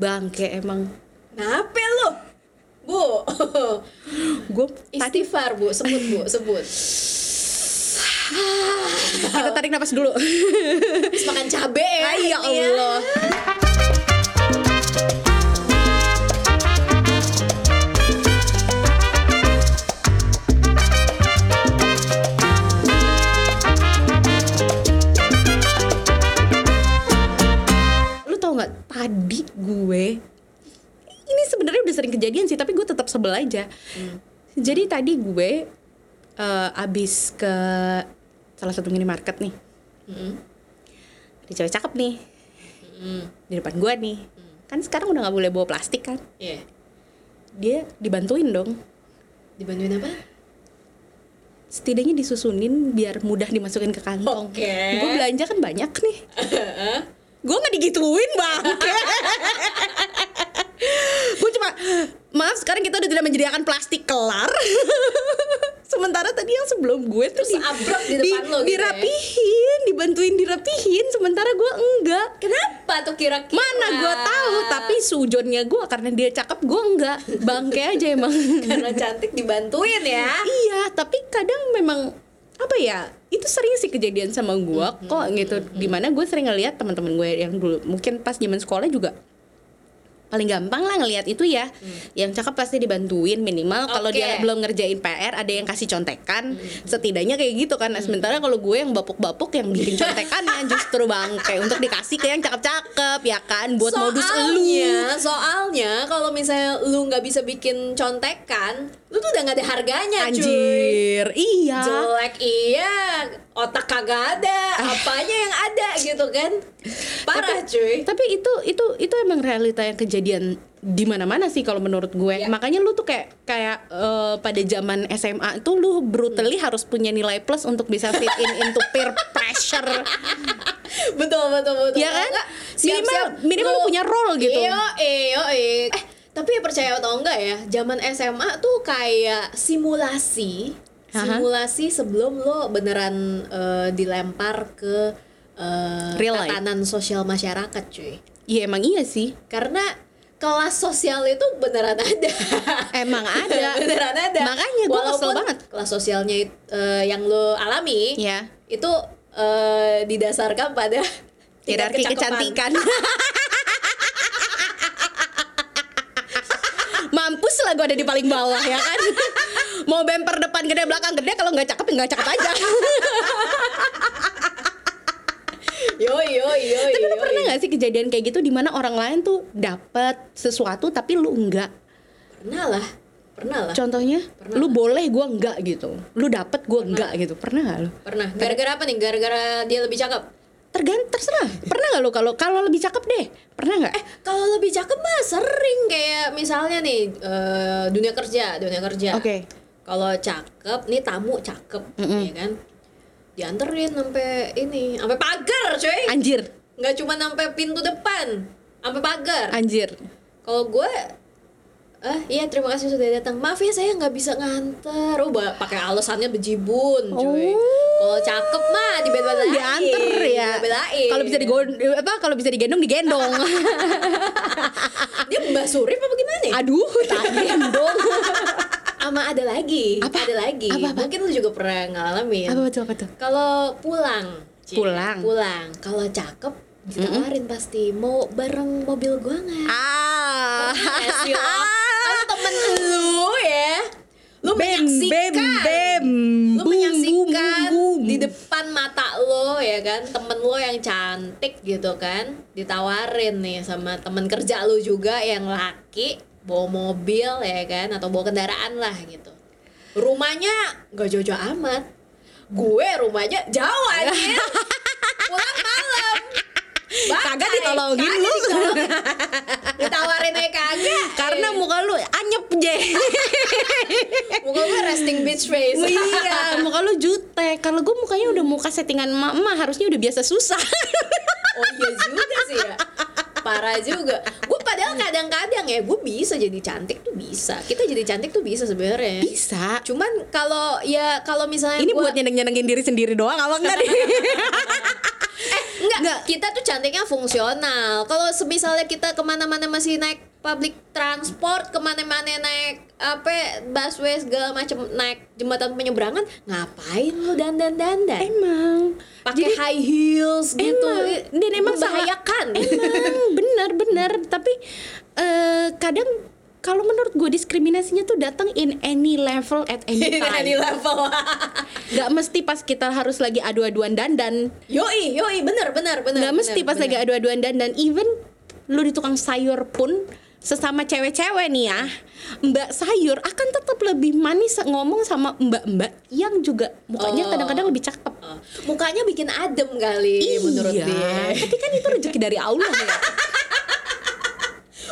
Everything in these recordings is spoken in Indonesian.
bangke emang Kenapa lu? Bu. gue Istighfar, Bu. Sebut, Bu. Sebut. kita tarik napas dulu makan cabe ya. Ya Allah nggak tadi gue ini sebenarnya udah sering kejadian sih tapi gue tetap sebel aja. Jadi tadi gue eh, abis ke salah satu minimarket nih. Mm-mm. ada cewek cakep nih. Mm-mm. di depan gue nih. Kan sekarang udah nggak boleh bawa plastik kan? Iya. dia dibantuin dong. Dibantuin apa? setidaknya disusunin biar mudah dimasukin ke kantong. Oke. gue belanja kan banyak nih gue nggak digituin bang gue cuma maaf sekarang kita udah tidak menyediakan plastik kelar sementara tadi yang sebelum gue tuh Terus abrek di depan lo gitu ya? dirapihin dibantuin dirapihin sementara gue enggak Kenapa tuh kira-kira? mana gue tahu tapi sujonnya gue karena dia cakep gue enggak bangke aja emang karena cantik dibantuin ya. iya tapi kadang memang apa ya itu sering sih kejadian sama gue kok gitu. Di mana gue sering ngeliat teman-teman gue yang dulu mungkin pas zaman sekolah juga paling gampang lah ngelihat itu ya. Yang cakep pasti dibantuin minimal kalau Oke. dia belum ngerjain PR ada yang kasih contekan. Setidaknya kayak gitu kan. Nah, sementara kalau gue yang bapuk-bapuk yang bikin contekannya justru bangke untuk dikasih ke yang cakep-cakep ya kan? Buat modus elu soalnya, soalnya kalau misalnya lu nggak bisa bikin contekan, lu tuh udah nggak ada harganya, cuy. anjir iya Jelek iya, otak kagak ada, apanya yang ada gitu kan? Parah, cuy. Tapi itu itu itu emang realita yang kejadian di mana-mana sih kalau menurut gue. Ya. Makanya lu tuh kayak kayak eh, pada zaman SMA itu lu brutally harus punya nilai plus untuk bisa fit in into peer pressure. betul betul betul. Ya kan? Enggak, Minimal minimal lu punya role gitu. Iya, iya, iya. Eh, tapi ya percaya atau enggak ya, zaman SMA tuh kayak simulasi, Aha. simulasi sebelum lo beneran eh, dilempar ke Real life. tatanan sosial masyarakat, cuy. Iya emang iya sih. Karena kelas sosial itu beneran ada. Emang ada. beneran ada. Makanya gue kesel banget. Kelas sosialnya eh, yang lo alami Ya. itu eh, didasarkan pada Hierarki kecantikan. lah gue ada di paling bawah ya kan. Mau bemper depan gede belakang gede kalau nggak cakep ya nggak cakep aja. Yo yo yo. Tapi lu pernah yo. gak sih kejadian kayak gitu di mana orang lain tuh dapat sesuatu tapi lu enggak? Pernah lah, pernah lah, Contohnya, Pernah. lu boleh gua enggak gitu. Lu dapet gua enggak gitu. Pernah gak lu? pernah. Gara-gara apa nih? Gara-gara dia lebih cakep. Tergant terserah. Pernah gak lu kalau kalau lebih cakep deh? Pernah nggak? Eh, kalau lebih cakep mah sering kayak misalnya nih eh, dunia kerja, dunia kerja. Oke. Kalau cakep, nih tamu cakep, Mm-mm. ya kan? Dianterin sampai ini, sampai pagar, coy. Anjir, Nggak cuma sampai pintu depan, sampai pagar. anjir. Kalau gue Eh, iya terima kasih sudah datang. Maaf ya saya nggak bisa nganter. Oh, pakai alasannya bejibun, cuy. Oh. Kalau cakep mah dibela-belain. Dianter ya. Kalau bisa digon apa kalau bisa digendong digendong. dia Mbak Surip apa gimana ya? Aduh, tak gendong. Sama ada lagi. Apa? Ada lagi. Apa, apa? Mungkin lu juga pernah ngalamin. apa betul apa tuh? Kalau pulang. Ci, Pulang. Pulang. Kalau cakep ditawarin pasti mau bareng mobil gua nggak? Ah. Kalau temen lu ya, lu Bem, menyaksikan, bem, bem. lu Boom, menyaksikan boom, boom. di depan mata lo ya kan, temen lo yang cantik gitu kan, ditawarin nih sama temen kerja lu juga yang laki bawa mobil ya kan, atau bawa kendaraan lah gitu. Rumahnya gak jauh-jauh amat, gue rumahnya jauh aja, pulang malam. Kagak ditolongin lu. Ditawarin aja kagak. Karena muka lu anyep je. muka gue resting bitch face. iya, muka lu jutek. Kalau gue mukanya udah muka settingan emak harusnya udah biasa susah. oh iya juga sih ya. Parah juga. Gue padahal kadang-kadang ya gue bisa jadi cantik tuh bisa. Kita jadi cantik tuh bisa sebenarnya. Bisa. Cuman kalau ya kalau misalnya Ini gua- buat nyeneng-nyenengin diri sendiri doang apa enggak nih? enggak Nggak. kita tuh cantiknya fungsional. Kalau misalnya kita ke mana-mana masih naik public transport, ke mana-mana naik apa busway segala macam naik jembatan penyeberangan, ngapain lu dandan dandan? emang Pakai high heels gitu, emang dan emang membahayakan. emang bener bener tapi eh, kadang kalau menurut gue diskriminasinya tuh datang in any level at any time di level. nggak mesti pas kita harus lagi adu-aduan dandan yoi, yoi, bener, bener, bener. mesti bener, pas lagi bener. adu-aduan dandan even lu di tukang sayur pun sesama cewek-cewek nih ya mbak sayur akan tetap lebih manis ngomong sama mbak-mbak yang juga mukanya Oh. kadang-kadang lebih cakep Oh, mukanya bikin adem kali menurut iya, dia. tapi kan itu rezeki dari Allah ya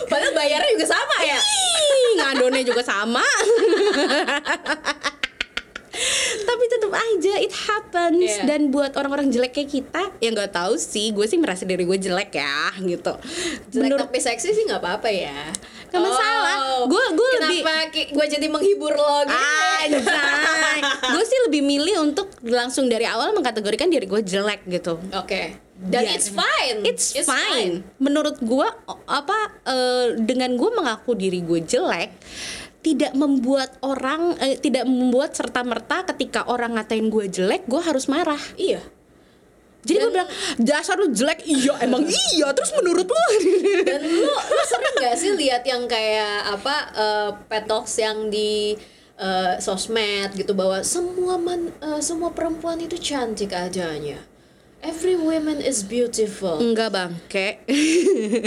Padahal bayarnya juga sama ya. Ngadonnya juga sama. Tapi tetap aja it happens Iya. dan buat orang-orang jelek kayak kita ya nggak tahu sih gue sih merasa diri gue jelek ya gitu. Jelek Menurut tapi seksi sih nggak apa-apa ya. Nggak masalah. Gua- gua lebih- Kenapa ki- gue jadi menghibur lo gitu? Gue sih lebih milih untuk langsung dari awal mengkategorikan diri gue jelek gitu. Oke. Dan Iya. it's fine. It's, fine. Menurut gua o- apa eh, dengan gue mengaku diri gue jelek tidak membuat orang eh, tidak membuat serta merta ketika orang ngatain gue jelek gue harus marah. Iya. Jadi gue bilang dasar lu jelek iya emang iya terus menurut lu Dan lu, lu sering gak sih lihat yang kayak apa eh, petox yang di eh, sosmed gitu bahwa semua man, eh, semua perempuan itu cantik adanya. Every woman is beautiful. enggak bangke.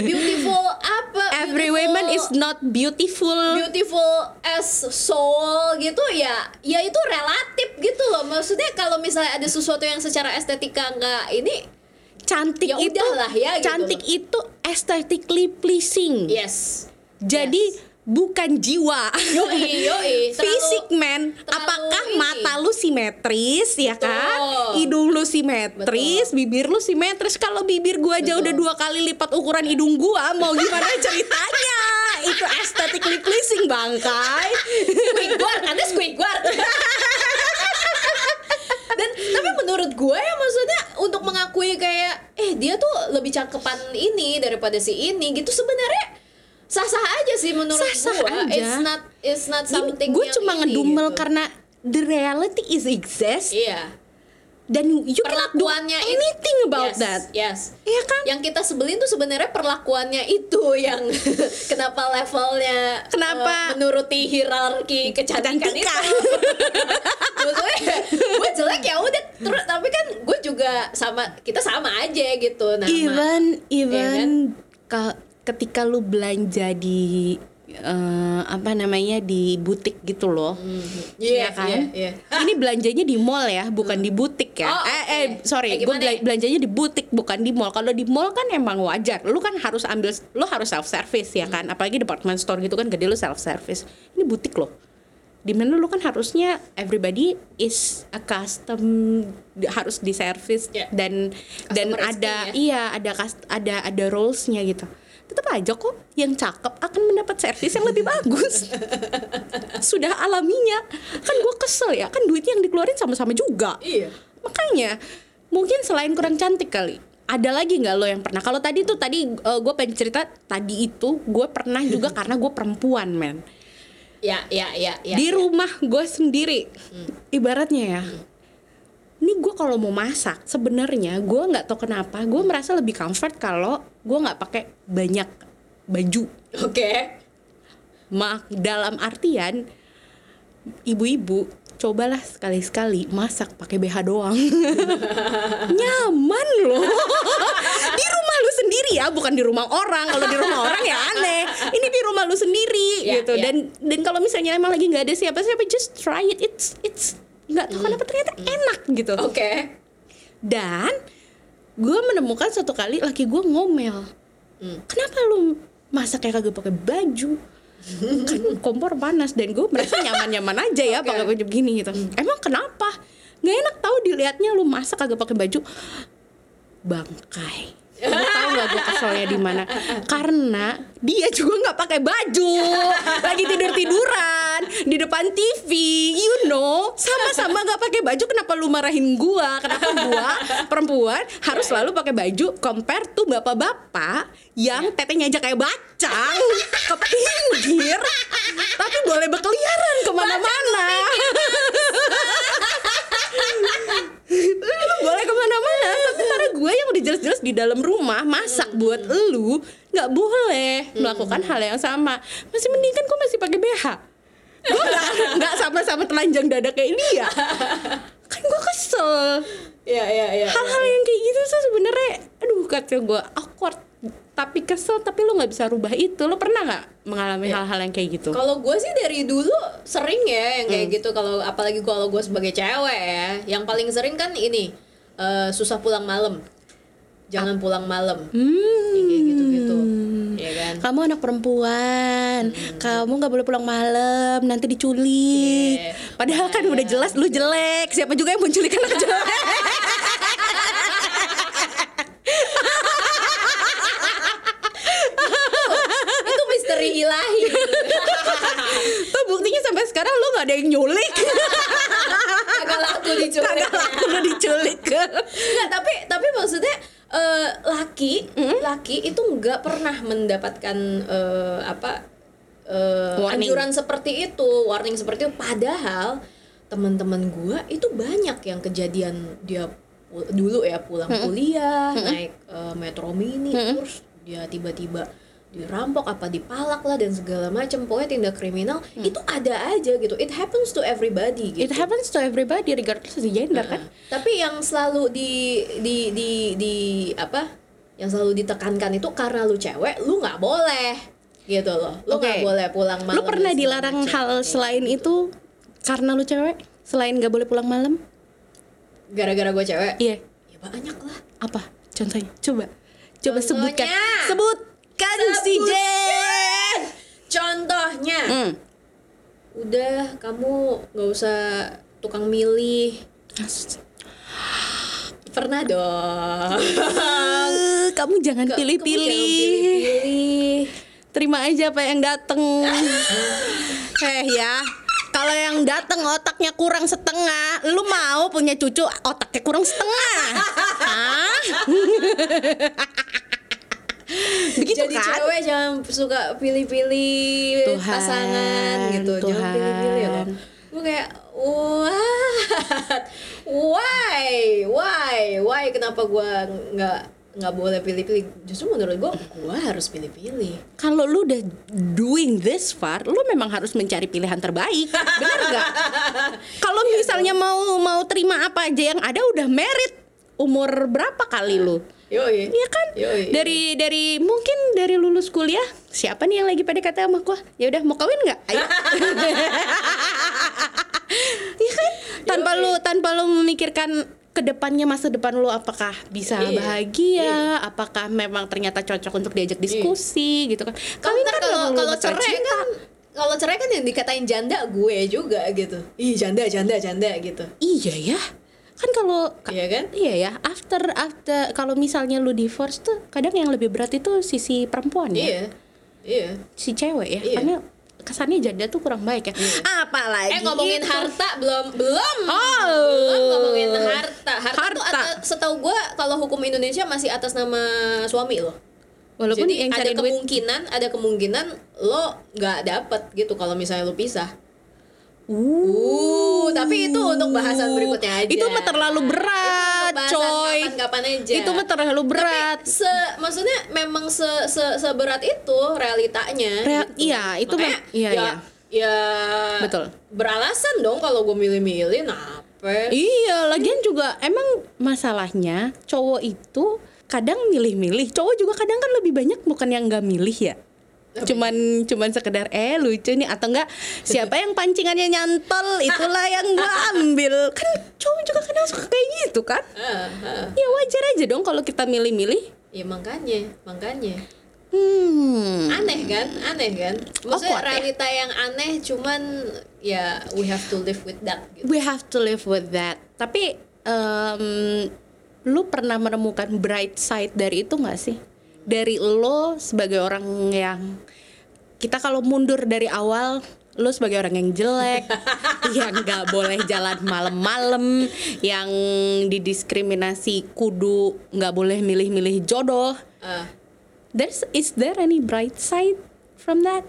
Beautiful apa? Every Beautiful- woman is not beautiful. beautiful as soul gitu ya ya itu relatif gitu loh maksudnya kalau misalnya ada sesuatu yang secara estetika nggak ini Cantik Ya itu udahlah ya, gitu cantik loh. itu aesthetically pleasing. yes Jadi bukan jiwa. yoi yoi Terlalu- Fisik men, terlalu apakah ini. mata lu simetris ya Betul. kan? Hidung lu simetris, bibir lu simetris. Kalau bibir gua aja Betul. udah dua kali lipat ukuran hidung gua, mau gimana ceritanya? Itu aesthetically pleasing bangkai. Squidward ada Squidward dan tapi menurut gue ya maksudnya untuk mengakui kayak eh dia tuh lebih cakepan ini daripada si ini gitu sebenarnya sah-sah aja sih menurut Sah-sah gue aja. it's not it's not something gue cuma ngedumel gitu. karena the reality is exist iya dan you cannot do perlakuannya it- anything about yes, that. Yes. Iya kan? Yang kita sebelin tuh sebenarnya perlakuannya itu yang kenapa levelnya Kenapa? eh, menuruti hierarki kecantikan itu. Kecantikan. Maksudnya gue jelek ya udah terus tapi kan gue juga sama kita sama aja gitu nah even even Iya kan? Ka- ketika lu belanja di eh, apa namanya di butik gitu loh. Iya ya kan? iya, iya. ini belanjanya di mall ya bukan di butik ya. Oh, eh oke. eh sorry Eh, gue ya? belanjanya di butik bukan di mall. Kalau di mall kan emang wajar. Lu kan harus ambil lu harus self service ya kan? Apalagi department store gitu kan gede lu self service ini butik loh. Di mana lu kan harusnya everybody is accustomed harus di service Ya. dan dan Customer ada experience. iya ada ada ada rolesnya gitu tetap aja kok yang cakep akan mendapat servis yang lebih bagus. Sudah alaminya. Kan gue kesel ya kan duitnya yang dikeluarin sama-sama juga. Iya. makanya mungkin selain kurang cantik kali ada lagi nggak lo yang pernah? Kalau tadi tuh tadi gue pengen cerita tadi itu gue pernah juga karena gue perempuan men. Ya ya ya ya. di rumah gue sendiri. Ibaratnya ya ini gue kalau mau masak sebenarnya gue nggak tahu kenapa gue merasa lebih comfort kalau gue nggak pakai banyak baju. Oke. mak dalam artian ibu-ibu cobalah sekali-sekali masak pakai BH doang. Nyaman loh. Di rumah lu sendiri ya bukan di rumah orang. Kalau di rumah orang ya aneh. Ini di rumah lu sendiri Ya, gitu. ya. dan dan kalau misalnya emang lagi nggak ada siapa-siapa just try it. It's it's nggak tahu kenapa ternyata enak gitu. Oke. dan gue menemukan satu kali laki gue ngomel. Hmm. kenapa lu masak kayak kagak pakai baju? Kan kompor panas dan gue merasa nyaman-nyaman aja ya Oke. pakai baju begini gitu. Emang kenapa? Nggak enak tahu dilihatnya lu masak kagak pakai baju. Bangkai Tahu nggak gue keselnya di mana? Karena dia juga nggak pakai baju, lagi tidur tiduran. di depan TV, you know, sama-sama nggak pakai baju. Kenapa lu marahin gua? Kenapa gua perempuan harus selalu pakai baju? Compare tuh bapak-bapak yang tetenya aja kayak bacang ke pinggir, tapi boleh berkeliaran ke mana-mana. Lu boleh ke mana-mana tapi karena gue yang udah jelas-jelas di dalam rumah masak buat lu nggak boleh melakukan hal yang sama. Masih mending kan gue masih pakai BH gue nggak sama-sama telanjang dada kayak dia. Kan gue kesel. Iya, iya, iya. hal-hal yang kayak gitu tuh sebenarnya aduh kata gue awkward tapi kesel tapi lu nggak bisa rubah itu lu pernah nggak mengalami hal-hal yang kayak gitu Kalau gue sih dari dulu sering ya yang kayak Hmm. gitu. Kalau apalagi kalau gue sebagai cewek ya, yang paling sering kan ini eh, susah pulang malam. Jangan pulang malam. hmm. Kayak gitu-gitu. Ya kan? kamu anak perempuan, kamu nggak boleh pulang malam, nanti diculik. Iya. Padahal kan udah jelas lu jelek, siapa juga yang mau culik anak jelek. Itu misteri ilahi. Tuh buktinya sampai sekarang lu nggak ada yang nyulik, laku diculik. kagak laku lu diculik. Enggak, tapi tapi maksudnya eh, laki laki itu nggak pernah mendapatkan eh, apa Warning. anjuran seperti itu warning seperti itu padahal teman-teman gua itu banyak yang kejadian dia dulu ya pulang kuliah naik eh, metro mini terus dia tiba-tiba dirampok apa dipalak lah dan segala macam pokoknya tindak kriminal itu ada aja gitu it happens to everybody gitu It happens to everybody regardless of gender kan. tapi yang selalu di di di di apa? Yang selalu ditekankan itu karena lu cewek, lu nggak boleh gitu loh. Lu nggak Oke. boleh pulang malam. Lu pernah dilarang hal selain itu karena lu cewek? Selain nggak boleh pulang malam? gara-gara gue cewek? Iya. Ya banyak lah. Apa? Contohnya? Coba. Coba sebutkan. Sebutkan si. Contohnya, Hmm. udah kamu nggak usah tukang milih. Pernah dong. Eh, kamu jangan pilih-pilih. pilih-pilih. Terima aja apa yang dateng. eh ya, kalau yang dateng otaknya kurang setengah, lu mau punya cucu otaknya kurang setengah? Hah? Begitu Jadi kan? cewek jangan suka pilih-pilih pasangan gitu, jangan Tuhan. pilih-pilih loh. Gue kayak what? Why? Why? Why? Kenapa gue nggak nggak boleh pilih-pilih? Justru menurut gue, gue harus pilih-pilih. Kalau lu udah doing this far, lu memang harus mencari pilihan terbaik, bener nggak? Kalau misalnya mau mau terima apa aja yang ada udah merit, umur berapa kali lu? Yoi. Iya kan? Yoi. Dari dari mungkin dari lulus kuliah siapa nih yang lagi PDKT sama gua? Ya udah mau kawin nggak? Ayo. Iya kan? Tanpa Yoi. lu tanpa lu memikirkan ke depannya masa depan lu apakah bisa Iya. bahagia, apakah memang ternyata cocok untuk diajak diskusi gitu kan? Kalau Kawin kan kalau kalau cerai cinta. kan kalau cerai kan yang dikatain janda gue juga gitu. Ih janda janda janda gitu. Iya ya. Kan kalau Iya kan? Iya ya, after after kalau misalnya lu divorce tuh kadang yang lebih berat itu sisi perempuan ya. Iya. Iya. si cewek ya Iya. karena kesannya janda tuh kurang baik ya apalagi Eh ngomongin itu. harta belum belum Oh. belum ngomongin harta harta, tuh Harta. atas, setahu gue kalau hukum Indonesia masih atas nama suami loh. walaupun Jadi yang ada cari duit kemungkinan ada kemungkinan lo nggak dapet gitu kalau misalnya lo pisah. Uh, tapi itu untuk bahasan berikutnya aja. itu mah terlalu berat Itu coy Kapan-kapan aja. itu mah terlalu berat Tapi se maksudnya memang se, se seberat itu realitanya. Rea- gitu. iya, itu Makanya, iya, ya, iya. ya Betul. Beralasan dong kalau gue milih-milih apa? iya lagian juga emang masalahnya cowok itu kadang milih-milih cowok juga kadang kan lebih banyak bukan yang nggak milih ya cuman cuman sekedar eh lucu nih atau enggak siapa yang pancingannya nyantol itulah yang gua ambil kan cowok juga kadang suka kayak gitu kan ya wajar aja dong kalau kita milih-milih Ya makanya, makanya. hmm Aneh kan? Aneh kan? Maksudnya ya? realita yang aneh cuman ya we have to live with that gitu. we have to live with that tapi em, lu pernah menemukan bright side dari itu nggak sih dari lo sebagai orang yang kita kalau mundur dari awal lo sebagai orang yang jelek, yang nggak boleh jalan malam-malam, yang didiskriminasi kudu nggak boleh milih-milih jodoh. Ah. There's is there any bright side from that?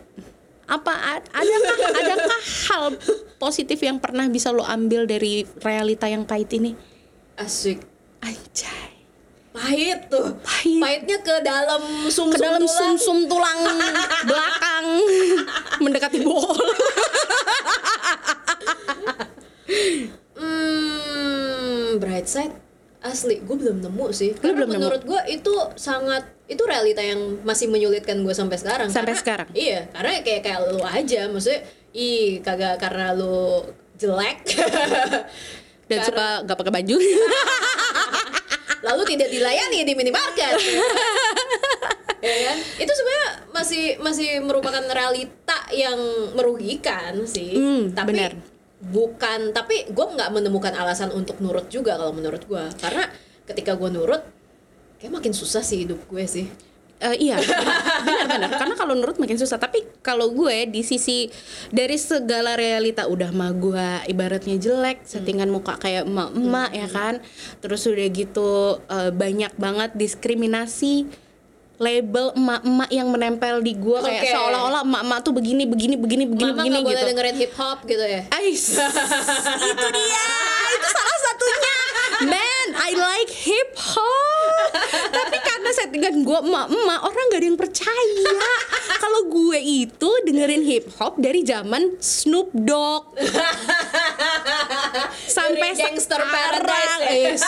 Apa adakah adakah hal positif yang pernah bisa lo ambil dari realita yang pahit ini? asik Anjay. Pahit tuh Pahit. pahitnya ke dalam sum Ke dalam sum-sum tulang belakang mendekati bol. Hmm, bright side asli gue belum nemu sih. Karena belum menurut gue itu sangat itu realita yang masih menyulitkan gue sampai sekarang. Sampai Karena- sekarang? Iya, karena kayak kayak lu aja, maksudnya ih kagak karena lu jelek Dan Karena- suka gak pakai baju. lalu tidak dilayani di minimarket. ya kan? Itu sebenarnya masih masih merupakan realita yang merugikan sih. Hmm, tapi benar. bukan tapi gue nggak menemukan alasan untuk nurut juga kalau menurut gue karena ketika gue nurut kayak makin susah sih hidup gue sih. Eh, iya, benar-benar. Karena kalau nurut makin susah. Tapi kalau gue di sisi dari segala realita udah mah gue ibaratnya jelek, settingan muka kayak emak-emak ya kan. Terus udah gitu eh, banyak banget diskriminasi label emak-emak yang menempel di gue kayak Oke. seolah-olah emak-emak tuh begini begini begini begini Mama begini nggak boleh gitu. dengerin hip hop gitu ya. Ais, itu dia, itu salah satunya. Man, I like hip hop. Tapi settingan gue emak-emak, orang gak ada yang percaya kalau gue itu dengerin hip hop dari zaman Snoop Dogg sampai Dari Gangster sekarang. Paradise ya? Is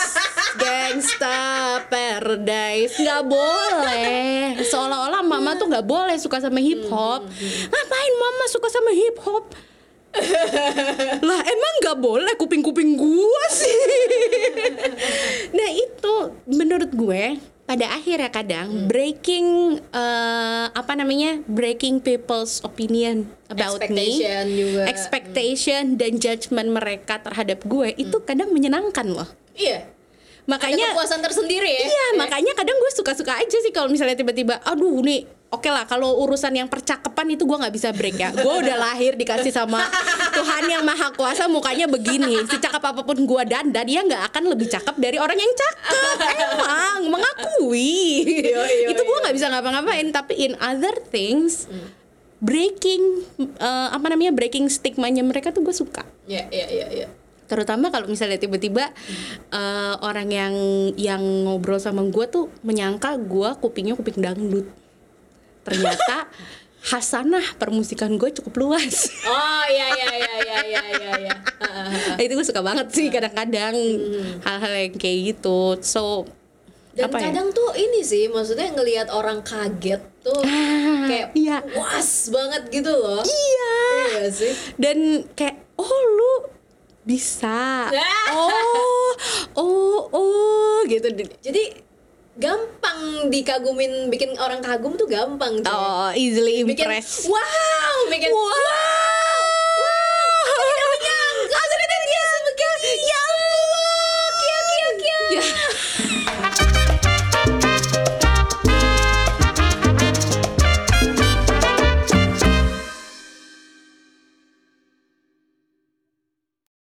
Gangsta Paradise nggak boleh. Seolah-olah mama tuh nggak boleh suka sama hip hop. Ngapain mama suka sama hip hop? lah emang nggak boleh kuping-kuping gua sih nah itu menurut gue pada akhirnya kadang breaking eh, apa namanya breaking people's opinion about me Expectation juga. expectation dan judgment mereka terhadap gue itu kadang menyenangkan loh Iya. Ada makanya kepuasan tersendiri ya. Iya, makanya kadang gue suka-suka aja sih kalau misalnya tiba-tiba, aduh nih, oke lah kalau urusan yang percakapan itu gue nggak bisa break ya. Gue udah lahir dikasih sama Tuhan yang maha kuasa mukanya begini. Secakap apa pun gue dandan, dia nggak akan lebih cakep dari orang yang cakep. Emang mengakui. Iya, itu gue nggak bisa ngapa-ngapain. Tapi in other things, breaking eh, apa namanya breaking stigmanya mereka tuh gue suka Iya, iya, iya, iya. terutama kalau misalnya tiba-tiba eh, orang yang yang ngobrol sama gue tuh menyangka gue kupingnya kuping dangdut ternyata hasanah permusikan gue cukup luas Oh, iya iya iya iya iya iya iya. Heeh. itu gue suka banget sih kadang-kadang hal-hal yang kayak gitu so Dan apa ya? kadang tuh ini sih, maksudnya ngelihat orang kaget tuh Ah, kayak iya. puas banget gitu loh. iya Iya sih. dan kayak oh lu bisa oh oh oh gitu Jadi gampang dikagumin bikin orang kagum tuh gampang tuh. oh easily bikin impress wow, bikin Wow.